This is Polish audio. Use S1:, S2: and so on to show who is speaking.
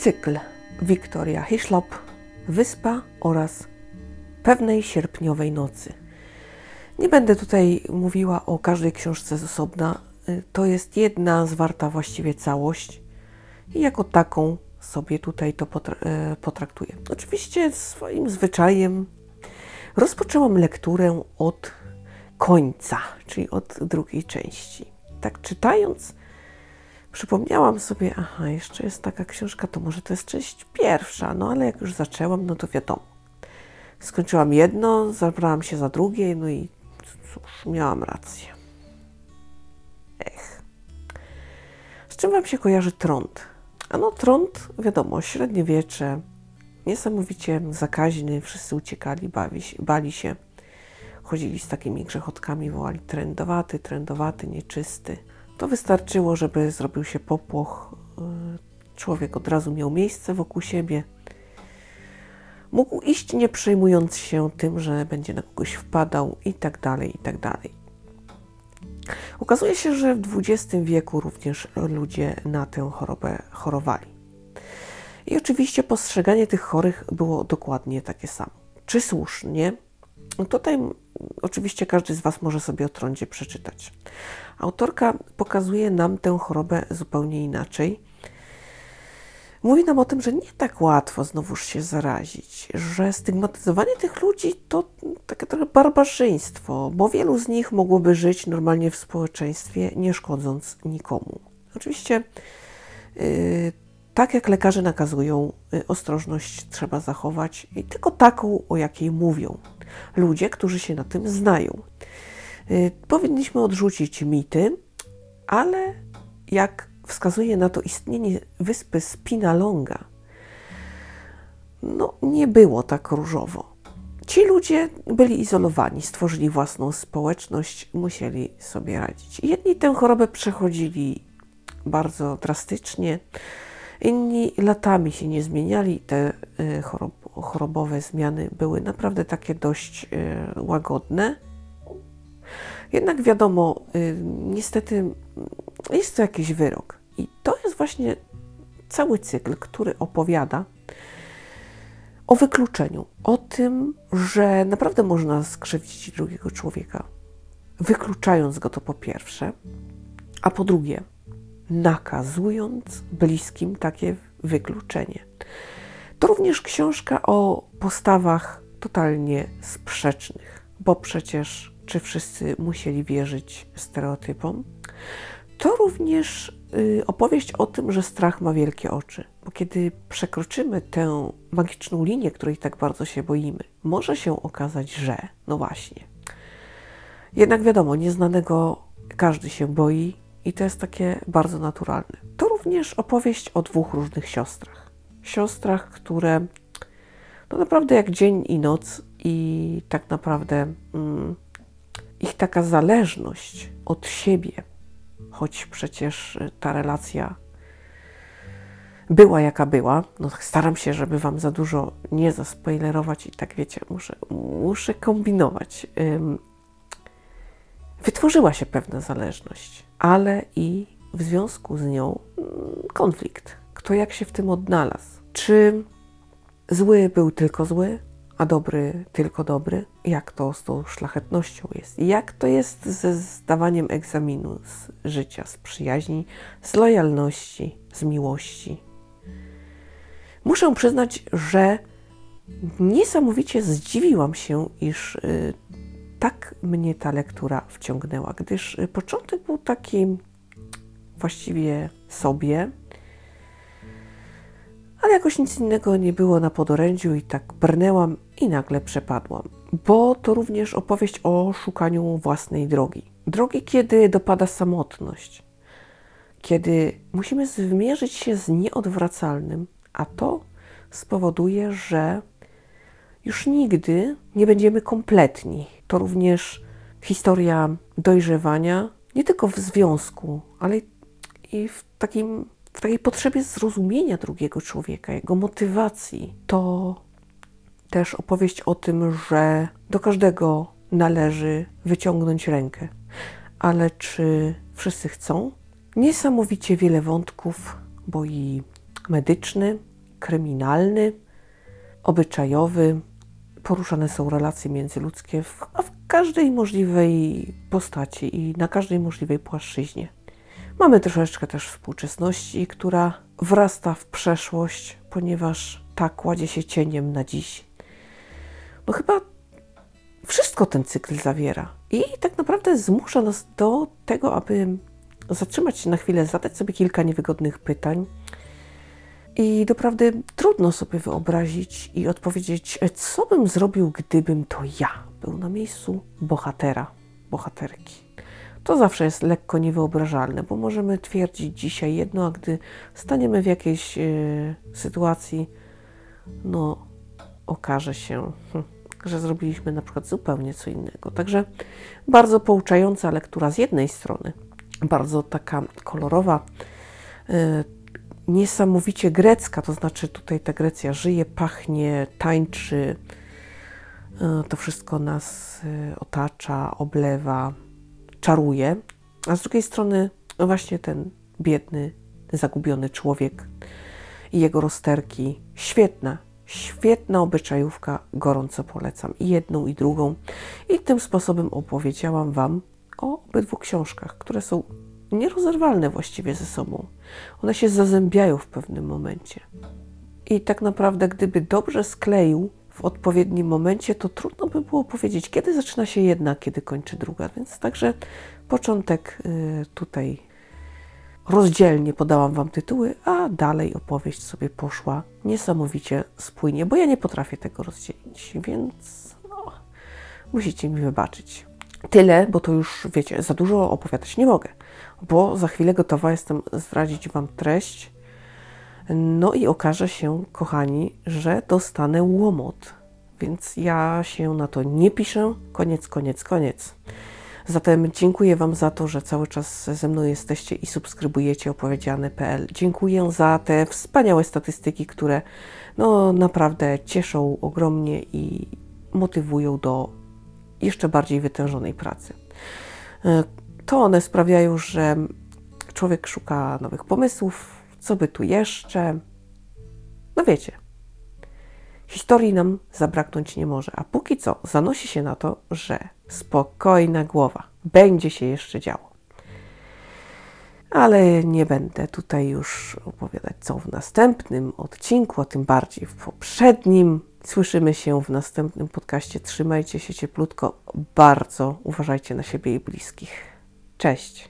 S1: Cykl Wiktoria Hislop, Wyspa oraz pewnej sierpniowej nocy. Nie będę tutaj mówiła o każdej książce z osobna. Y, To jest jedna zwarta właściwie całość i jako taką sobie tutaj to e, potraktuję. Oczywiście swoim zwyczajem rozpoczęłam lekturę od końca, czyli od drugiej części. Tak czytając, przypomniałam sobie, aha, jeszcze jest taka książka, to może to jest część pierwsza, no ale jak już zaczęłam, no to wiadomo. Skończyłam jedno, zabrałam się za drugie, no i cóż, miałam rację. Ech. Z czym Wam się kojarzy trąd? A no trąd, wiadomo, średniowiecze, niesamowicie zakaźny, wszyscy uciekali, bawi bali się. Chodzili z takimi grzechotkami, wołali trędowaty, trędowaty, nieczysty. To wystarczyło, żeby zrobił się popłoch. y, Człowiek od razu miał miejsce wokół siebie. Mógł iść nie przejmując się tym, że będzie na kogoś wpadał i tak dalej, i tak dalej. Okazuje się, że w XX wieku również ludzie na tę chorobę chorowali. I oczywiście postrzeganie tych chorych było dokładnie takie samo. Czy słusznie? No Tutaj oczywiście każdy z Was może sobie o trądzie przeczytać. Autorka pokazuje nam tę chorobę zupełnie inaczej. Mówi nam o tym, że nie tak łatwo znowuż się zarazić, że stygmatyzowanie tych ludzi to takie trochę barbarzyństwo, bo wielu z nich mogłoby żyć normalnie w społeczeństwie, nie szkodząc nikomu. Oczywiście, yy, tak jak lekarze nakazują, yy, ostrożność trzeba zachować i tylko taką, o jakiej mówią ludzie, którzy się na tym znają. Yy, powinniśmy odrzucić mity, ale jak wskazuje na to istnienie wyspy Spinalonga, no nie było tak różowo. Ci ludzie byli izolowani, stworzyli własną społeczność, musieli sobie radzić. Jedni tę chorobę przechodzili bardzo drastycznie, inni latami się nie zmieniali. Te y, chorob, chorobowe zmiany były naprawdę takie dość y, łagodne. Jednak wiadomo, y, niestety jest to jakiś wyrok. I to jest właśnie cały cykl, który opowiada o wykluczeniu, o tym, że naprawdę można skrzywdzić drugiego człowieka, wykluczając go to po pierwsze, a po drugie, nakazując bliskim takie wykluczenie. To również książka o postawach totalnie sprzecznych, bo przecież czy wszyscy musieli wierzyć stereotypom? To również y, opowieść o tym, że strach ma wielkie oczy, bo kiedy przekroczymy tę magiczną linię, której tak bardzo się boimy, może się okazać, że, no właśnie. Jednak wiadomo, nieznanego każdy się boi i to jest takie bardzo naturalne. To również opowieść o dwóch różnych siostrach. Siostrach, które no naprawdę jak dzień i noc i tak naprawdę mm, ich taka zależność od siebie, choć przecież ta relacja była jaka była, no staram się, żeby Wam za dużo nie zaspoilerować i tak wiecie, muszę, muszę kombinować. Ym, wytworzyła się pewna zależność, ale i w związku z nią mm, konflikt. Kto jak się w tym odnalazł? Czy zły był tylko zły, a dobry tylko dobry? Jak to z tą szlachetnością jest? Jak to jest ze zdawaniem egzaminu z życia, z przyjaźni, z lojalności, z miłości? Muszę przyznać, że niesamowicie zdziwiłam się, iż y, tak mnie ta lektura wciągnęła, gdyż y, początek był taki właściwie sobie, ale jakoś nic innego nie było na podorędziu i tak brnęłam i nagle przepadłam. Bo to również opowieść o szukaniu własnej drogi. Drogi, kiedy dopada samotność, kiedy musimy zmierzyć się z nieodwracalnym, a to spowoduje, że już nigdy nie będziemy kompletni. To również historia dojrzewania, nie tylko w związku, ale i w, takim, w takiej potrzebie zrozumienia drugiego człowieka, jego motywacji. To też opowieść o tym, że do każdego należy wyciągnąć rękę. Ale czy wszyscy chcą? Niesamowicie wiele wątków, bo i medyczny, kryminalny, obyczajowy. Poruszane są relacje międzyludzkie w, w każdej możliwej postaci i na każdej możliwej płaszczyźnie. Mamy troszeczkę też współczesności, która wrasta w przeszłość, ponieważ ta kładzie się cieniem na dziś. No chyba wszystko ten cykl zawiera. I tak naprawdę zmusza nas do tego, aby zatrzymać się na chwilę, zadać sobie kilka niewygodnych pytań. I doprawdy trudno sobie wyobrazić i odpowiedzieć, co bym zrobił, gdybym to ja był na miejscu bohatera, bohaterki. To zawsze jest lekko niewyobrażalne, bo możemy twierdzić dzisiaj jedno, a gdy staniemy w jakiejś e, sytuacji, no okaże się, hm, że zrobiliśmy na przykład zupełnie co innego. Także bardzo pouczająca lektura z jednej strony, bardzo taka kolorowa, e, niesamowicie grecka, to znaczy tutaj ta Grecja żyje, pachnie, tańczy, e, to wszystko nas otacza, oblewa, czaruje, a z drugiej strony właśnie ten biedny, zagubiony człowiek i jego rozterki, świetna, świetna obyczajówka, gorąco polecam i jedną i drugą i tym sposobem opowiedziałam Wam o obydwu książkach, które są nierozerwalne właściwie ze sobą. One się zazębiają w pewnym momencie. I tak naprawdę, gdyby dobrze skleił w odpowiednim momencie, to trudno by było powiedzieć, kiedy zaczyna się jedna, kiedy kończy druga. Więc także początek y, tutaj rozdzielnie podałam Wam tytuły, a dalej opowieść sobie poszła niesamowicie spójnie, bo ja nie potrafię tego rozdzielić, więc no, musicie mi wybaczyć. Tyle, bo to już wiecie, za dużo opowiadać nie mogę, bo za chwilę gotowa jestem zdradzić Wam treść. No i okaże się, kochani, że dostanę łomot, więc ja się na to nie piszę. Koniec, koniec, koniec. Zatem dziękuję Wam za to, że cały czas ze mną jesteście i subskrybujecie opowiedziane.pl. Dziękuję za te wspaniałe statystyki, które no naprawdę cieszą ogromnie i motywują do jeszcze bardziej wytężonej pracy. E, To one sprawiają, że człowiek szuka nowych pomysłów, co by tu jeszcze. No wiecie, historii nam zabraknąć nie może, a póki co zanosi się na to, że spokojna głowa będzie się jeszcze działo. Ale nie będę tutaj już opowiadać co w następnym odcinku, a tym bardziej w poprzednim. Słyszymy się w następnym podcaście. Trzymajcie się cieplutko. Bardzo uważajcie na siebie i bliskich. Cześć.